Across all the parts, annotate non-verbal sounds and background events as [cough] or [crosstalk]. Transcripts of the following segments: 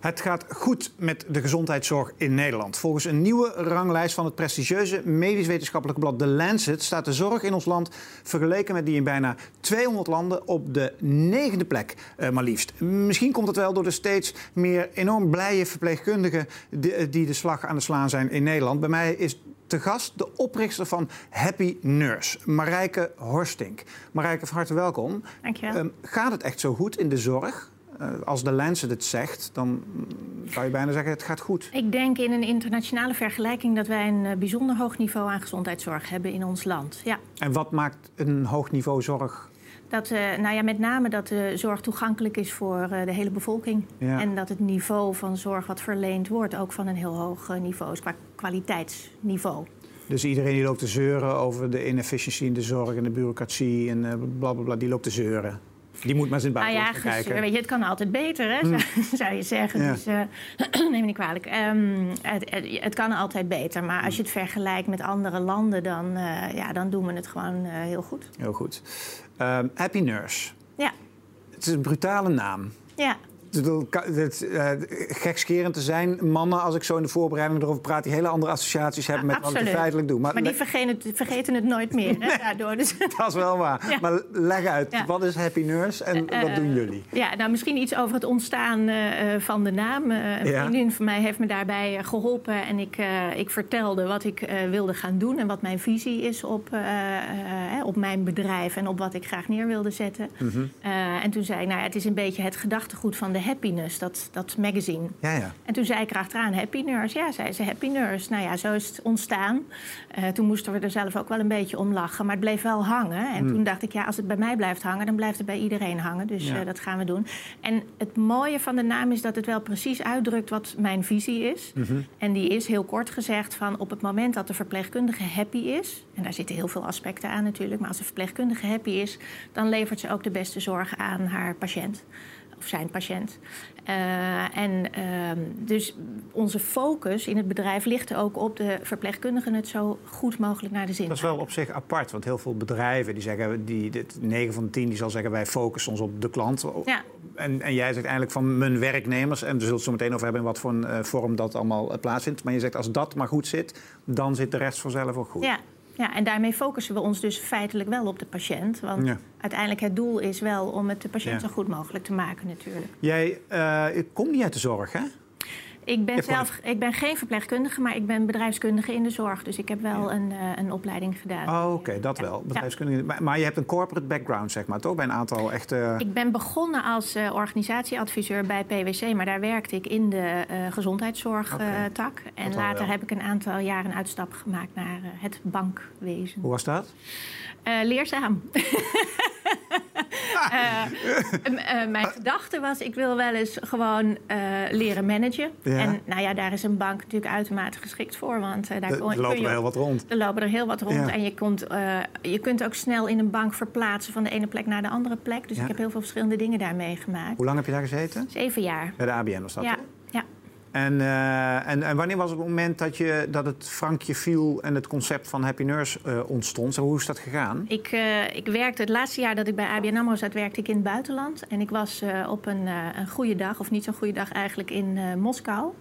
Het gaat goed met de gezondheidszorg in Nederland. Volgens een nieuwe ranglijst van het prestigieuze medisch-wetenschappelijke blad The Lancet staat de zorg in ons land vergeleken met die in bijna 200 landen op de negende plek, eh, maar liefst. Misschien komt het wel door de steeds meer enorm blije verpleegkundigen die, die de slag aan de slaan zijn in Nederland. Bij mij is te gast de oprichter van Happy Nurse, Marijke Horstink. Marijke, van harte welkom. Dankjewel. Um, gaat het echt zo goed in de zorg? Uh, als de Lancet het zegt, dan zou je bijna zeggen het gaat goed. Ik denk in een internationale vergelijking dat wij een uh, bijzonder hoog niveau aan gezondheidszorg hebben in ons land. Ja. En wat maakt een hoog niveau zorg dat, uh, nou ja, met name dat de zorg toegankelijk is voor de hele bevolking. Ja. En dat het niveau van zorg wat verleend wordt ook van een heel hoog niveau is, qua kwaliteitsniveau. Dus iedereen die loopt te zeuren over de inefficiëntie in de zorg en de bureaucratie en blablabla, bla, bla, die loopt te zeuren. Die moet maar eens in het buitenland ah, ja, kijken. Weet je, het kan altijd beter, hè, mm. [laughs] zou, je zeggen. Ja. Dus [clears throat] neem me niet kwalijk. Um, het, het, het, kan altijd beter. Maar als je het vergelijkt met andere landen, dan, ja, dan doen we het gewoon heel goed. Heel goed. Uh, Happy Nurse. Ja. Het is een brutale naam. Ja. Het uh, gekscherend te zijn. Mannen, als ik zo in de voorbereiding erover praat, die hele andere associaties hebben met Absoluut. wat ik feitelijk doe. Maar, maar die vergeten het, vergeten het nooit meer. Hè, nee, daardoor. Dus. [laughs] Dat is wel waar. Ja. Maar leg uit, ja. wat is Happy Nurse en uh, wat doen jullie? Ja, nou misschien iets over het ontstaan uh, van de naam. een vriendin van mij heeft me daarbij geholpen. En ik, ik vertelde wat ik wilde gaan doen en wat mijn visie is op, op mijn bedrijf en op wat ik graag neer wilde zetten. Mm -hmm. en toen zei ik, nou het is een beetje het gedachtegoed van de Happiness, dat, dat magazine. Ja, ja. En toen zei ik erachteraan, Happy Nurse. Ja, zei ze, Happy Nurse. Nou ja, zo is het ontstaan. Uh, toen moesten we er zelf ook wel een beetje om lachen. Maar het bleef wel hangen. En mm. toen dacht ik, ja, als het bij mij blijft hangen... dan blijft het bij iedereen hangen. Dus ja. uh, dat gaan we doen. En het mooie van de naam is dat het wel precies uitdrukt... wat mijn visie is. Mm -hmm. En die is heel kort gezegd van... op het moment dat de verpleegkundige happy is... en daar zitten heel veel aspecten aan natuurlijk... maar als de verpleegkundige happy is... dan levert ze ook de beste zorg aan haar patiënt of zijn patiënt. Uh, en uh, dus onze focus in het bedrijf ligt ook op de verpleegkundigen het zo goed mogelijk naar de zin. Dat is wel op zich apart, want heel veel bedrijven die zeggen, die, dit, 9 van de 10 die zal zeggen wij focussen ons op de klant. Ja. En, en jij zegt eigenlijk van mijn werknemers, en we zullen het zo meteen over hebben in wat voor een uh, vorm dat allemaal uh, plaatsvindt. Maar je zegt als dat maar goed zit, dan zit de rest vanzelf ook goed. Ja. Ja, en daarmee focussen we ons dus feitelijk wel op de patiënt. Want ja. uiteindelijk het doel is wel om het de patiënt ja. zo goed mogelijk te maken natuurlijk. Jij uh, komt niet uit de zorg, hè? Ik ben, zelf, ik ben geen verpleegkundige, maar ik ben bedrijfskundige in de zorg. Dus ik heb wel ja. een, uh, een opleiding gedaan. Oh, oké, okay, dat wel. Bedrijfskundige. Maar, maar, je hebt een corporate background, zeg maar, toch? Bij een aantal echte... Ik ben begonnen als uh, organisatieadviseur bij PwC. Maar daar werkte ik in de uh, gezondheidszorgtak. Okay. en later heb ik een aantal jaren een uitstap gemaakt naar het bankwezen. Hoe was dat? leerzaam. [laughs] uh, uh, mijn gedachte was, ik wil wel eens gewoon uh, leren managen. En nou ja, daar is een bank natuurlijk uitermate geschikt voor. Want daar de, kon, er lopen kun je, er heel wat rond. Er lopen er heel wat rond. En je, kunt, je kunt ook snel in een bank verplaatsen van de ene plek naar de andere plek. Dus ik heb heel veel verschillende dingen daar meegemaakt. Hoe lang heb je daar gezeten? Zeven jaar. Bij de ABN was dat? Ja. ja. En, uh, en, en, wanneer was het moment dat, je, dat het Frankje viel en het concept van Happy Nurse uh, ontstond? Hoe is dat gegaan? Ik, uh, ik werkte het laatste jaar dat ik bij ABN AMRO zat, werkte ik in het buitenland. En ik was op een, een goede dag, of niet zo'n goede dag eigenlijk, in Moskou.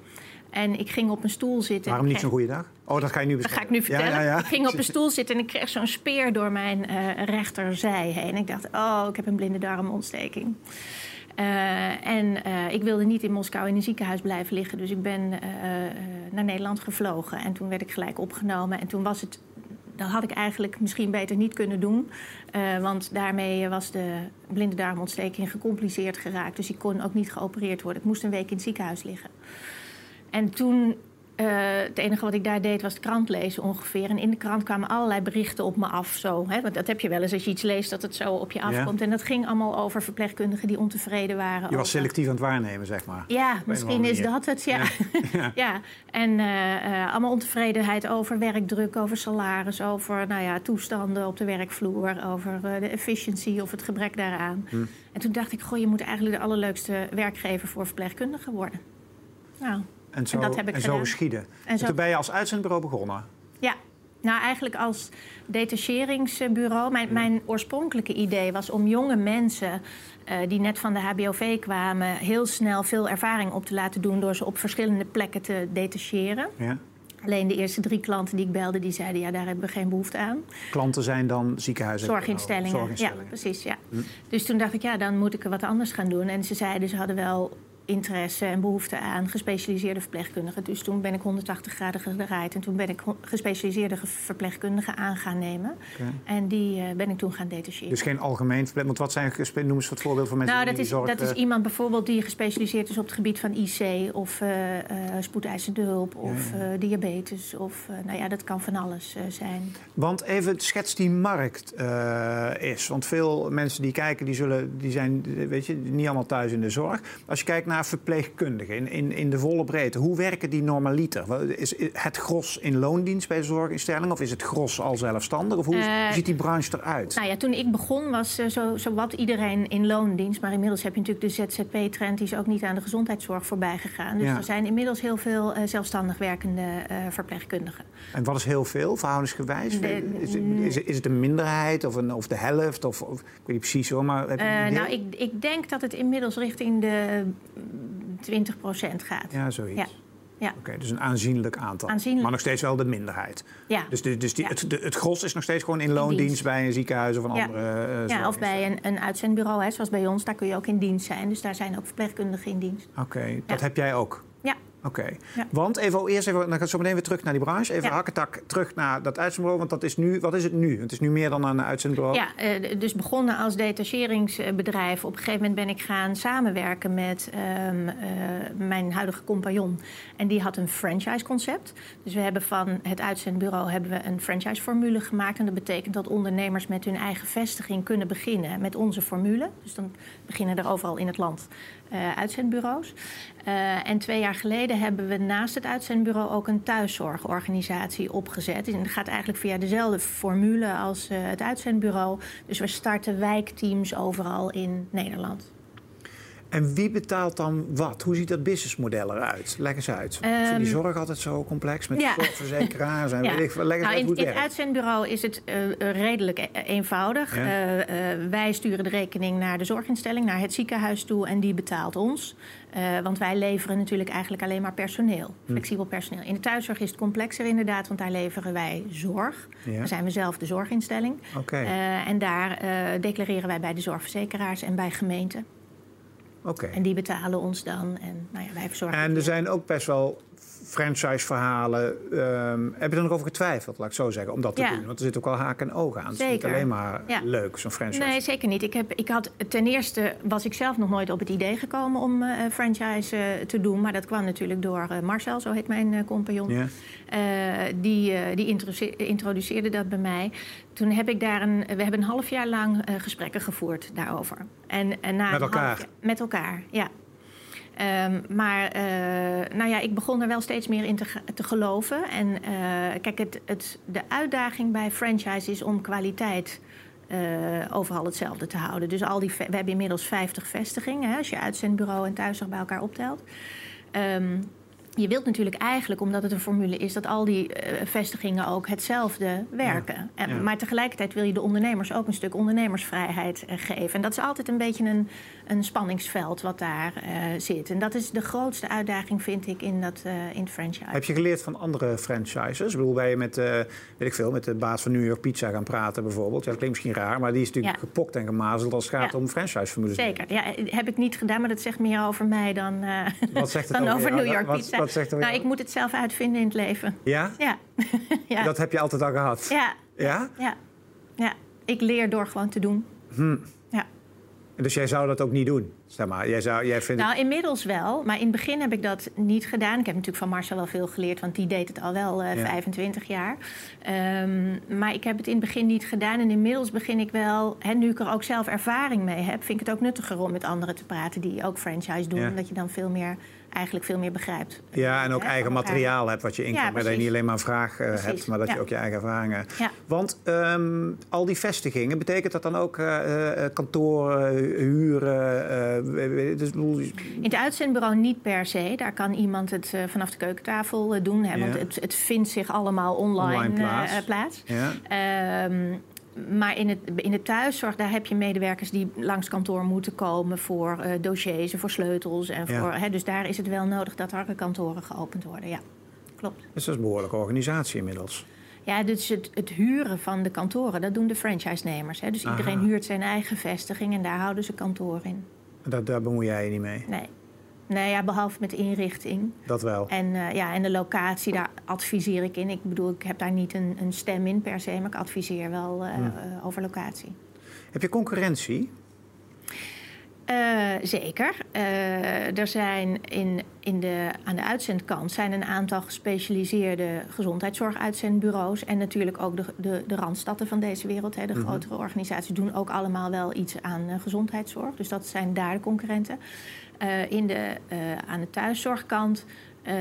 En ik ging op een stoel zitten. Waarom niet zo'n goede dag? Oh, dat ga je nu Dat ga ik nu vertellen. Ja, ja, ja. Ik ging op een stoel zitten en ik kreeg zo'n speer door mijn rechterzij heen. Ik dacht, oh, ik heb een blinde darmontsteking. Uh, en uh, ik wilde niet in Moskou in een ziekenhuis blijven liggen. Dus ik ben uh, naar Nederland gevlogen. En toen werd ik gelijk opgenomen. En toen was het. Dat had ik eigenlijk misschien beter niet kunnen doen. want daarmee was de blinde darmontsteking gecompliceerd geraakt. Dus ik kon ook niet geopereerd worden. Ik moest een week in het ziekenhuis liggen. En toen uh, het enige wat ik daar deed was de krant lezen ongeveer. En in de krant kwamen allerlei berichten op me af. Zo, hè? Want dat heb je wel eens als je iets leest dat het zo op je afkomt. Ja. En dat ging allemaal over verpleegkundigen die ontevreden waren. Je was selectief aan het waarnemen, zeg maar. Ja, misschien is dat het, ja. ja. ja. [laughs] En uh, uh, allemaal ontevredenheid over werkdruk, over salaris, over nou ja, toestanden op de werkvloer, over de efficiëntie of het gebrek daaraan. Hm. En toen dacht ik, goh, je moet eigenlijk de allerleukste werkgever voor verpleegkundigen worden. Nou. En zo, en dat heb ik en zo geschieden. En zo... Toen ben je als uitzendbureau begonnen? Ja. Nou, eigenlijk als detacheringsbureau. Mijn, mijn oorspronkelijke idee was om jonge mensen uh, die net van de HBOV kwamen, heel snel veel ervaring op te laten doen door ze op verschillende plekken te detacheren. Ja. Alleen de eerste drie klanten die ik belde, die zeiden ja, daar hebben we geen behoefte aan. Klanten zijn dan ziekenhuizen? Zorginstellingen. Zorginstellingen. Ja, precies. Ja. Hm. Dus toen dacht ik, ja, dan moet ik er wat anders gaan doen. En ze zeiden, ze hadden wel interesse en behoefte aan gespecialiseerde verpleegkundigen. Dus toen ben ik 180 graden gedraaid en toen ben ik gespecialiseerde verpleegkundigen aan gaan nemen. En die uh, ben ik toen gaan detacheren. Dus geen algemeen verpleeg, want wat zijn noem eens wat voorbeeld van mensen nou, dat is, zorg, dat is iemand bijvoorbeeld die gespecialiseerd is op het gebied van IC of uh, uh, spoedeisende hulp of diabetes. Of nou ja, dat kan van alles zijn. Want even schets die markt is. Want veel mensen die kijken, die, zullen, die zijn weet je, niet allemaal thuis in de zorg. Als je kijkt naar verpleegkundigen in, in, in de volle breedte. Hoe werken die normaliter? Is het gros in loondienst bij de zorginstelling of is het gros al zelfstandig? Of hoe, uh, ziet die branche eruit? Nou ja, toen ik begon was uh, zo, zo wat iedereen in loondienst. Maar inmiddels heb je natuurlijk de ZZP-trend, die is ook niet aan de gezondheidszorg voorbij gegaan. Dus er zijn inmiddels heel veel uh, zelfstandig werkende verpleegkundigen. En wat is heel veel, verhoudingsgewijs? De, is, is, is, het een minderheid of, een, of de helft? Of, of, ik weet niet precies hoor, maar... nou, ik, ik denk dat het inmiddels richting de 20% gaat. Ja, zoiets. Ja. Ja. Oké, dus een aanzienlijk aantal. Aanzienlijk. Maar nog steeds wel de minderheid. Ja. Dus, de, dus die, het, de, het gros is nog steeds gewoon in loondienst bij een ziekenhuis of een andere. Uh, ja, of bij een, een uitzendbureau, hè, zoals bij ons. Daar kun je ook in dienst zijn. Dus daar zijn ook verpleegkundigen in dienst. Oké, dat heb jij ook? Oké. Want even eerst even, dan gaat het zo meteen weer terug naar die branche. Even ja. hakketak terug naar dat uitzendbureau. Want dat is nu, wat is het nu? Het is nu meer dan een uitzendbureau. Ja, uh, dus begonnen als detacheringsbedrijf. Op een gegeven moment ben ik gaan samenwerken met um, uh, mijn huidige compagnon. En die had een franchise-concept. Dus we hebben van het uitzendbureau hebben we een franchise-formule gemaakt. En dat betekent dat ondernemers met hun eigen vestiging kunnen beginnen met onze formule. Dus dan beginnen er overal in het land uh, uitzendbureaus. Uh, en twee jaar geleden hebben we naast het uitzendbureau ook een thuiszorgorganisatie opgezet. En dat gaat eigenlijk via dezelfde formule als uh, het uitzendbureau. Dus we starten wijkteams overal in Nederland. En wie betaalt dan wat? Hoe ziet dat businessmodel eruit? Leg eens uit. Um, ik vind die ehm, zorg altijd zo complex met ja. zorgverzekeraars en ja. weet ik, leg nou, uit in, in het uitzendbureau is het uh, redelijk e-, eenvoudig. Ja. Uh, uh, wij sturen de rekening naar de zorginstelling, naar het ziekenhuis toe en die betaalt ons. want wij leveren natuurlijk eigenlijk alleen maar personeel, hm. flexibel personeel. In de thuiszorg is het complexer inderdaad, want daar leveren wij zorg. Dan zijn we zelf de zorginstelling. Okay. en daar declareren wij bij de zorgverzekeraars en bij gemeenten. En die betalen ons dan en nou ja, wij verzorgen. En er zijn ook best wel franchise-verhalen. Um, heb je er nog over getwijfeld, laat ik zo zeggen, om dat te doen? Want er zit ook wel haken en ogen aan. Het is niet alleen maar leuk, zo'n franchise. Nee, zeker niet. Ik, heb, ik had, ten eerste was ik zelf nog nooit op het idee gekomen om uh, franchise uh, te doen. Maar dat kwam natuurlijk door uh, Marcel, zo heet mijn compagnon. Ja. die die introduceerde dat bij mij. Toen heb ik daar een... We hebben een half jaar lang gesprekken gevoerd daarover. En, en na met elkaar? met elkaar, ja. Um, maar uh, nou ja, ik begon er wel steeds meer in te, geloven. En uh, kijk, het, het, de uitdaging bij franchise is om kwaliteit uh, overal hetzelfde te houden. Dus al die, we hebben inmiddels 50 vestigingen, hè, als je uitzendbureau en thuiszorg bij elkaar optelt. Um, je wilt natuurlijk eigenlijk, omdat het een formule is, dat al die uh, vestigingen ook hetzelfde werken. En, Maar tegelijkertijd wil je de ondernemers ook een stuk ondernemersvrijheid uh, geven. En dat is altijd een beetje een, een spanningsveld wat daar uh, zit. En dat is de grootste uitdaging, vind ik, in, dat, in het franchise. Heb je geleerd van andere franchises? Ik bedoel, wij met, weet ik veel, met de baas van New York Pizza gaan praten bijvoorbeeld. Ja, dat klinkt misschien raar, maar die is natuurlijk gepokt en gemazeld als het gaat om franchise-formules. Zeker, ja, heb ik niet gedaan, maar dat zegt meer over mij dan, wat zegt het [laughs] dan over, over New York Pizza. Wat zegt nou, ik moet het zelf uitvinden in het leven. Ja? Ja. [laughs] ja. Dat heb je altijd al gehad? Ja. Ja? Ja. ja. Ik leer door gewoon te doen. Hm. Ja. Dus jij zou dat ook niet doen? Zeg maar. jij zou, jij vindt nou, inmiddels wel. Maar in het begin heb ik dat niet gedaan. Ik heb natuurlijk van Marcel wel veel geleerd, want die deed het al wel uh, ja. 25 jaar. Um, maar ik heb het in het begin niet gedaan. En inmiddels begin ik wel, hè, nu ik er ook zelf ervaring mee heb, vind ik het ook nuttiger om met anderen te praten die ook franchise doen. Ja. Omdat je dan veel meer eigenlijk veel meer begrijpt. Ja, en ook eigen elkaar. materiaal hebt wat je in Ja, kan. Maar dat je niet alleen maar vraag eh, hebt, maar dat je ook je eigen ervaringen Ja. Want ehm, al die vestigingen, betekent dat dan ook eh, eh, kantoren, huren? dus, In het uitzendbureau niet per se. Daar kan iemand het vanaf de keukentafel doen. Hè, want het, het vindt zich allemaal online, Online plaats. eh, plaats. ja. Maar in, het, in de thuiszorg, daar heb je medewerkers die langs kantoor moeten komen voor eh, dossiers en voor sleutels. En Ja. voor, hè, dus daar is het wel nodig dat er kantoren geopend worden. Ja, klopt. Dus dat is een behoorlijke organisatie inmiddels. Ja, dus het, het huren van de kantoren, dat doen de franchise-nemers. Hè. Dus Aha. iedereen huurt zijn eigen vestiging en daar houden ze kantoor in. Dat, daar bemoei jij je niet mee. Nee. Nee, ja, behalve met inrichting. Dat wel. En, eh, ja, en de locatie, daar adviseer ik in. Ik bedoel, ik heb daar niet een, een stem in per se, maar ik adviseer wel eh, eh, over locatie. Heb je concurrentie? Eh, zeker. Eh, er zijn in, in de, aan de uitzendkant zijn een aantal gespecialiseerde gezondheidszorguitzendbureaus. En natuurlijk ook de, de, de van deze wereld. Hè, de Mhm. grotere organisaties doen ook allemaal wel iets aan eh, gezondheidszorg. Dus dat zijn daar de concurrenten. In de, aan de thuiszorgkant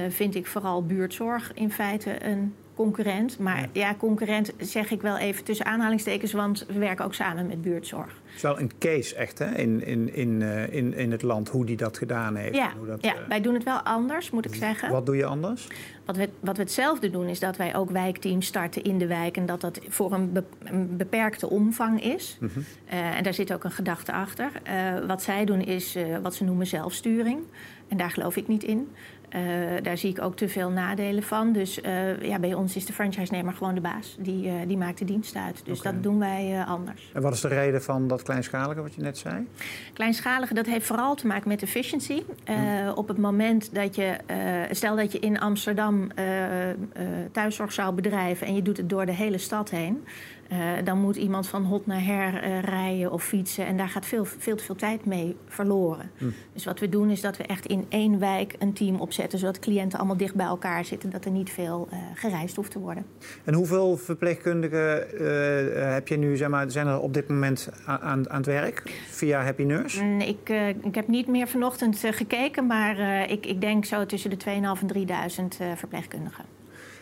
vind ik vooral buurtzorg in feite een concurrent. Maar Ja. ja. concurrent zeg ik wel even tussen aanhalingstekens, want we werken ook samen met buurtzorg. Het is wel een case echt hè? In, in, in, eh, in, in het land hoe die dat gedaan heeft. Ja, en hoe dat, ja, eh, wij doen het wel anders, moet ik zeggen. Wat doe je anders? Wat we, wat we hetzelfde doen, is dat wij ook wijkteams starten in de wijk. En dat dat voor een, be- een beperkte omvang is. Mhm. Eh, en daar zit ook een gedachte achter. Wat zij doen is wat ze noemen zelfsturing. En daar geloof ik niet in. Eh, daar zie ik ook te veel nadelen van. Dus eh, ja, bij ons is de franchise-nemer gewoon de baas. Die, eh, die maakt de dienst uit. Dus dat doen wij anders. En wat is de reden van dat kleinschalige wat je net zei? Kleinschalige, dat heeft vooral te maken met efficiency. Eh, Hm. Op het moment dat je, stel dat je in Amsterdam thuiszorg zou bedrijven en je doet het door de hele stad heen, dan moet iemand van hot naar her rijden of fietsen en daar gaat veel, veel te veel tijd mee verloren. Hm. Dus wat we doen is dat we echt in één wijk een team opzetten, zodat cliënten allemaal dicht bij elkaar zitten, dat er niet veel eh, gereisd hoeft te worden. En hoeveel verpleegkundigen eh, heb je nu, zeg maar, zijn er op dit moment aan, aan, het werk via Happy Nurse? Mm, Ik, eh, ik heb niet meer vanochtend gekeken, maar ik, ik denk zo tussen de 2.500 en 3.000 eh, verpleegkundigen.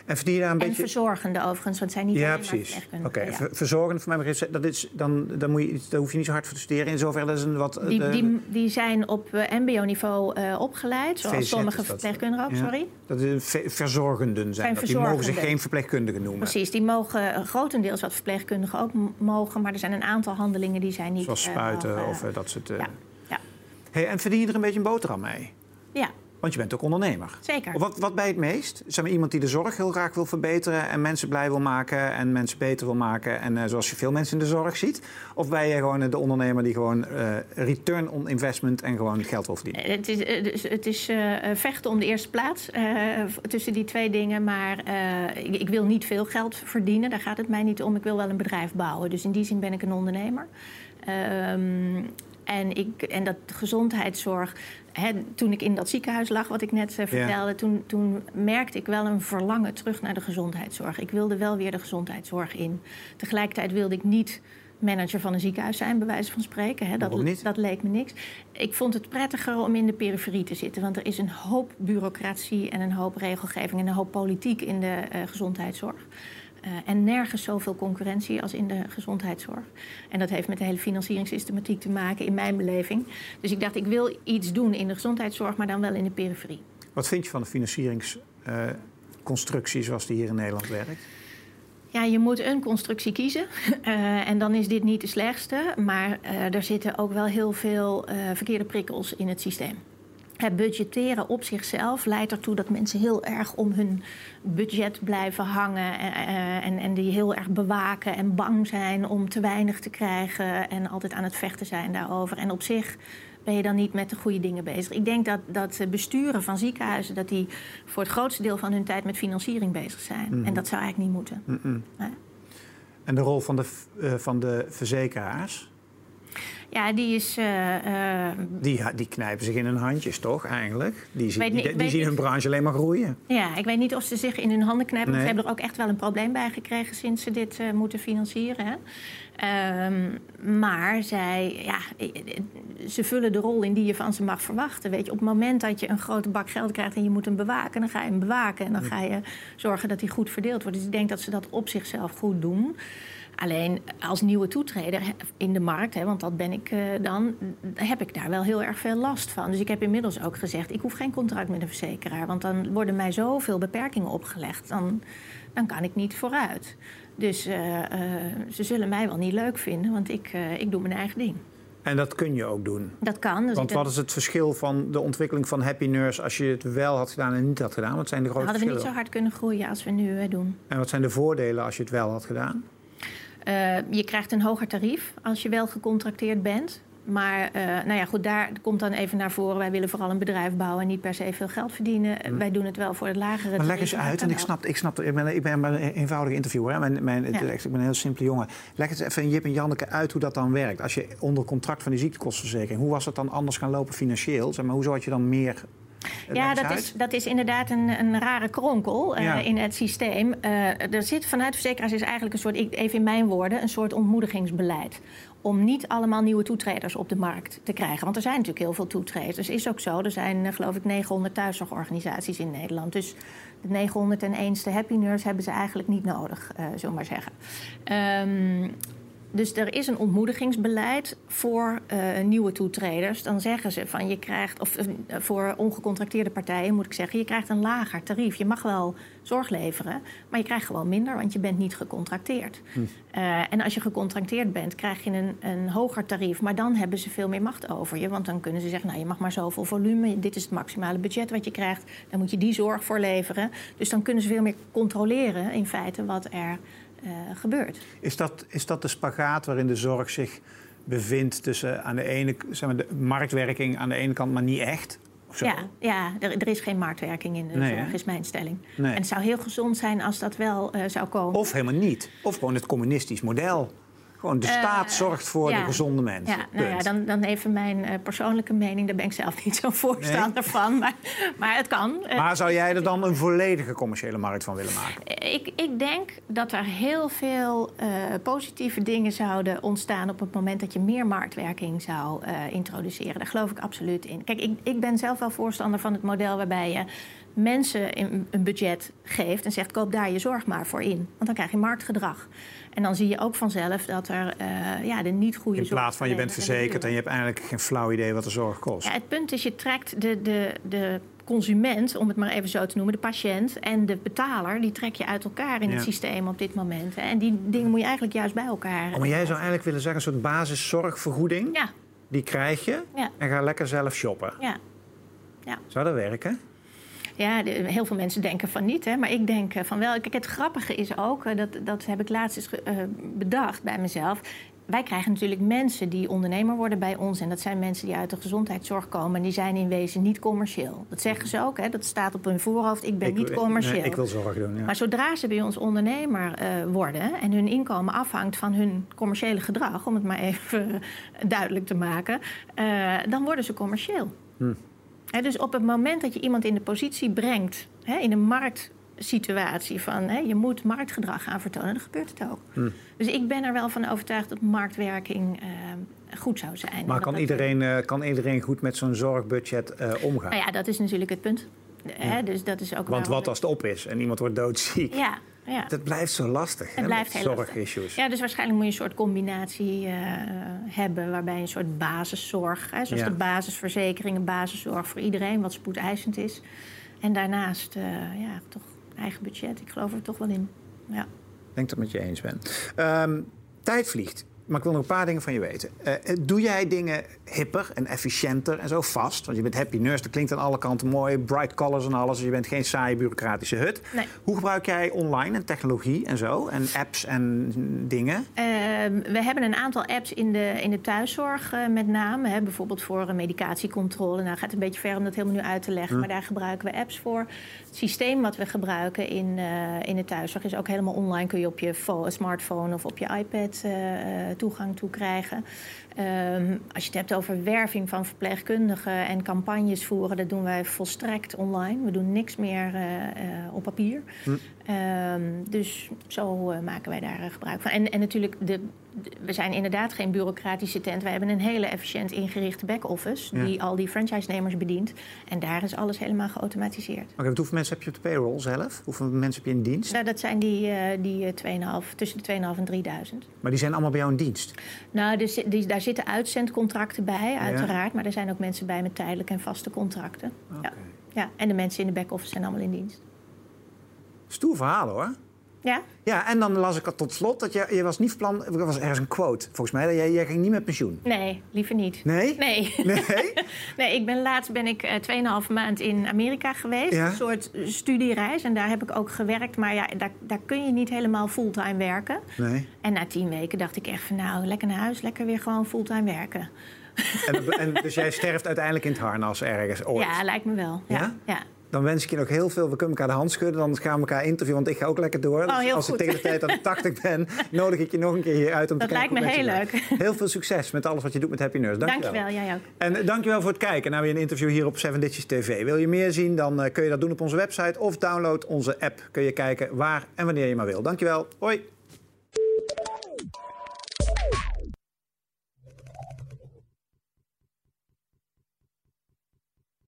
En verdien je daar een En beetje... verzorgende overigens, want het zijn niet Ja, precies. Oké, ja. ver- verzorgend voor mij begrip, dat is, dan, dan, moet je, daar hoef je niet zo hard voor te studeren. In zoverre dat is een wat... Die, die, die zijn op eh, mbo-niveau eh, opgeleid, zoals VZ sommige verpleegkundigen ook, Ja. sorry. dat is ve- verzorgenden zijn. Dat. Die mogen zich geen verpleegkundigen noemen. Precies, die mogen grotendeels wat verpleegkundigen ook mogen, maar er zijn een aantal handelingen die zijn niet... Zoals eh, spuiten of dat soort... ja. Ja. Hey, en verdien je er een beetje een boterham mee? ja, Want je bent ook ondernemer. zeker. Wat, wat bij het meest? Zeg maar iemand die de zorg heel graag wil verbeteren en mensen blij wil maken en mensen beter wil maken. En eh, zoals je veel mensen in de zorg ziet. Of ben je gewoon eh, de ondernemer die gewoon eh, return on investment en gewoon geld wil verdienen? Het is, dus het is vechten om de eerste plaats tussen die twee dingen. Maar ik, ik wil niet veel geld verdienen. Daar gaat het mij niet om. Ik wil wel een bedrijf bouwen. Dus in die zin ben ik een ondernemer. Ehm, en, ik, en dat gezondheidszorg. Hè, toen ik in dat ziekenhuis lag, wat ik net eh, vertelde, toen, toen merkte ik wel een verlangen terug naar de gezondheidszorg. Ik wilde wel weer de gezondheidszorg in. Tegelijkertijd wilde ik niet manager van een ziekenhuis zijn, bij wijze van spreken. Hè. Dat, dat leek me niks. Ik vond het prettiger om in de periferie te zitten. Want er is een hoop bureaucratie en een hoop regelgeving en een hoop politiek in de eh, gezondheidszorg. Eh, en nergens zoveel concurrentie als in de gezondheidszorg. En dat heeft met de hele financieringssystematiek te maken, in mijn beleving. Dus ik dacht, ik wil iets doen in de gezondheidszorg, maar dan wel in de periferie. Wat vind je van de financieringsconstructie zoals die hier in Nederland werkt? Ja, je moet een constructie kiezen. [laughs] Eh, en dan is dit niet de slechtste. Maar eh, er zitten ook wel heel veel eh, verkeerde prikkels in het systeem. Het budgetteren op zichzelf leidt ertoe dat mensen heel erg om hun budget blijven hangen. eh, en, en die heel erg bewaken en bang zijn om te weinig te krijgen. En altijd aan het vechten zijn daarover. En op zich ben je dan niet met de goede dingen bezig. Ik denk dat, dat besturen van ziekenhuizen... dat die voor het grootste deel van hun tijd met financiering bezig zijn. En dat zou eigenlijk niet moeten. Nee. En de rol van de, eh, van de verzekeraars? Ja, die is. Uh, die, die knijpen zich in hun handjes, toch, eigenlijk? Die, zien, die, die zien hun branche alleen maar groeien. Ja, ik weet niet of ze zich in hun handen knijpen. Nee. Ze hebben er ook echt wel een probleem bij gekregen sinds ze dit uh, moeten financieren. Hè? Um, maar zij, ja, ze vullen de rol in die je van ze mag verwachten. Weet je, op het moment dat je een grote bak geld krijgt en je moet hem bewaken, dan ga je hem bewaken. En dan ga je zorgen dat hij goed verdeeld wordt. Dus ik denk dat ze dat op zichzelf goed doen. Alleen als nieuwe toetreder in de markt, hè, want dat ben ik uh, dan, heb ik daar wel heel erg veel last van. Dus ik heb inmiddels ook gezegd: ik hoef geen contract met een verzekeraar, want dan worden mij zoveel beperkingen opgelegd. Dan, dan kan ik niet vooruit. Dus uh, uh, ze zullen mij wel niet leuk vinden, want ik, ik doe mijn eigen ding. En dat kun je ook doen. Dat kan. Dus Want wat is het verschil van de ontwikkeling van Happy Nurse als je het wel had gedaan en niet had gedaan? Wat zijn de grote Hadden verschillen? we niet zo hard kunnen groeien als we nu doen. En wat zijn de voordelen als je het wel had gedaan? Uh, je krijgt een hoger tarief als je wel gecontracteerd bent. Maar uh, nou ja, goed, daar komt dan even naar voren. Wij willen vooral een bedrijf bouwen en niet per se veel geld verdienen. Hmm. Wij doen het wel voor het lagere Maar leg eens uit, en ik snap, ik snap ik ben, ik ben maar een eenvoudige interviewer. Hè? Mijn, mijn, ja. Ik ben een heel simpele jongen. Leg eens even Jip en Janneke uit hoe dat dan werkt. Als je onder contract van die ziektekostenverzekering, hoe was het dan anders gaan lopen financieel? Zeg maar, hoe zou je dan meer ja, dat is, dat is inderdaad een, een rare kronkel uh, ja. in het systeem. Uh, er zit vanuit verzekeraars is eigenlijk een soort, even in mijn woorden, een soort ontmoedigingsbeleid. Om niet allemaal nieuwe toetreders op de markt te krijgen. Want er zijn natuurlijk heel veel toetreders. Dat is ook zo. Er zijn, uh, geloof ik, 900 thuiszorgorganisaties in Nederland. Dus de 901ste Happy Nurse hebben ze eigenlijk niet nodig, zullen we maar zeggen. Um, dus er is een ontmoedigingsbeleid voor uh, nieuwe toetreders. Dan zeggen ze van je krijgt, of uh, voor ongecontracteerde partijen moet ik zeggen, je krijgt een lager tarief. Je mag wel zorg leveren, maar je krijgt gewoon minder, want je bent niet gecontracteerd. Hm. Uh, en als je gecontracteerd bent, krijg je een, een hoger tarief, maar dan hebben ze veel meer macht over je. Want dan kunnen ze zeggen, nou je mag maar zoveel volume, dit is het maximale budget wat je krijgt, dan moet je die zorg voor leveren. Dus dan kunnen ze veel meer controleren in feite wat er gebeurt. Is dat, is dat de spagaat waarin de zorg zich bevindt tussen aan de ene zeg maar, de marktwerking aan de ene kant, maar niet echt? Ja, ja er, er, is geen marktwerking in de nee, zorg, hè? is mijn stelling. Nee. En het zou heel gezond zijn als dat wel uh, zou komen. Of helemaal niet. Of gewoon het communistisch model. Gewoon de staat uh, zorgt voor ja. de gezonde mensen. Ja, nou ja, dan, dan even mijn uh, persoonlijke mening. Daar ben ik zelf [laughs] niet zo voorstander nee. van. Maar, maar het kan. Maar zou jij er dan een volledige commerciële markt van willen maken? Ik, ik denk dat er heel veel uh, positieve dingen zouden ontstaan... op het moment dat je meer marktwerking zou introduceren. Daar geloof ik absoluut in. Kijk, ik, ik ben zelf wel voorstander van het model waarbij je mensen een budget geeft en zegt: koop daar je zorg maar voor in. Want dan krijg je marktgedrag. En dan zie je ook vanzelf dat er uh, ja, de niet goede zorg... In plaats van je bent verzekerd en je hebt eigenlijk geen flauw idee wat de zorg kost. Ja, het punt is, je trekt de, de, de consument, om het maar even zo te noemen, de patiënt en de betaler, die trek je uit elkaar in ja. het systeem op dit moment. En die dingen moet je eigenlijk juist bij elkaar. Oh, maar jij zou eigenlijk willen zeggen, een soort basiszorgvergoeding. Ja. Die krijg je ja. en ga lekker zelf shoppen. Ja. ja. Zou dat werken? Ja, de, heel veel mensen denken van niet, hè, maar ik denk van wel. Kijk, het grappige is ook, dat, dat heb ik laatst eens uh, bedacht bij mezelf. Wij krijgen natuurlijk mensen die ondernemer worden bij ons. En dat zijn mensen die uit de gezondheidszorg komen. En die zijn in wezen niet commercieel. Dat zeggen ze ook, hè, dat staat op hun voorhoofd. Ik ben ik, niet commercieel. Nee, ik wil zorg doen, ja. Maar zodra ze bij ons ondernemer uh, worden... en hun inkomen afhangt van hun commerciële gedrag... om het maar even [laughs] duidelijk te maken... Uh, dan worden ze commercieel. Hm. He, dus op het moment dat je iemand in de positie brengt, he, in een marktsituatie van he, je moet marktgedrag gaan vertonen, dan gebeurt het ook. Hmm. Dus ik ben er wel van overtuigd dat marktwerking uh, goed zou zijn. Maar kan iedereen, uh, kan iedereen goed met zo'n zorgbudget uh, omgaan? Nou ja, dat is natuurlijk het punt. Ja. Dus dat is ook Want wat als het op is en iemand wordt doodziek? Ja, ja. Dat blijft zo lastig. Het hè, blijft heel zorgissues. Ja, dus waarschijnlijk moet je een soort combinatie uh, hebben waarbij je een soort basiszorg, hè, zoals ja. de basisverzekering, een basiszorg voor iedereen, wat spoedeisend is. En daarnaast, uh, ja, toch eigen budget. Ik geloof er toch wel in. Ja. Ik denk dat ik met je eens ben. Um, tijd vliegt. Maar ik wil nog een paar dingen van je weten. Uh, doe jij dingen hipper en efficiënter en zo vast? Want je bent happy nurse, dat klinkt aan alle kanten mooi. Bright colors en alles. Dus je bent geen saaie bureaucratische hut. Nee. Hoe gebruik jij online en technologie en zo? En apps en dingen? Uh, we hebben een aantal apps in de, in de thuiszorg uh, met name. Hè, bijvoorbeeld voor medicatiecontrole. Nou gaat het een beetje ver om dat helemaal nu uit te leggen. Hm. Maar daar gebruiken we apps voor. Het systeem wat we gebruiken in, in de thuiszorg is ook helemaal online. Kun je op je smartphone of op je iPad toegang toe krijgen. Ehm, als je het hebt over werving van verpleegkundigen en campagnes voeren, dat doen wij volstrekt online. We doen niks meer op papier. Hm. Ehm, dus zo maken wij daar gebruik van. En, en natuurlijk de we zijn inderdaad geen bureaucratische tent. We hebben een hele efficiënt ingerichte back-office... die al die franchise-nemers bedient. En daar is alles helemaal geautomatiseerd. Oké, hoeveel mensen heb je op de payroll zelf? Hoeveel mensen heb je in dienst? Nou, dat zijn die, uh, die 2,5, eh, tussen de 2,5 en 3000. Maar die zijn allemaal bij jou in dienst? Nou, dus, die, daar zitten uitzendcontracten bij, uiteraard. Maar er zijn ook mensen bij met tijdelijke en vaste contracten. Okay. Ja. ja, en de mensen in de back-office zijn allemaal in dienst. Stoer verhaal, hoor. Ja? Ja, en dan las ik tot slot dat je, je was niet van plan... Er was ergens een quote, volgens mij, dat jij, jij ging niet met pensioen. Nee, liever niet. Nee? Nee. Nee? [laughs] nee, ik ben laatst ben ik uh, 2,5 maand in Amerika geweest. Een soort studiereis. En daar heb ik ook gewerkt. Maar ja, daar, daar kun je niet helemaal fulltime werken. Nee. En na tien weken dacht ik echt van... nou, lekker naar huis, lekker weer gewoon fulltime werken. En, en, [laughs] dus jij sterft uiteindelijk in het harnas ergens ooit? Ja, lijkt me wel. ja? ja. Dan wens ik je nog heel veel. We kunnen elkaar de hand schudden. Dan gaan we elkaar interviewen, want ik ga ook lekker door. Oh, dus als ik tegen de tijd dat ik 80 ben, nodig ik je nog een keer hier uit om dat te kijken. Dat lijkt me heel leuk. Heel veel succes met alles wat je doet met Happy Nurse. Dankjewel. Dankjewel, jij ook. En dankjewel voor het kijken naar weer een interview hier op 7 Ditches TV. Wil je meer zien, dan eh, kun je dat doen op onze website of download onze app. Kun je kijken waar en wanneer je maar wil. Dankjewel. Hoi.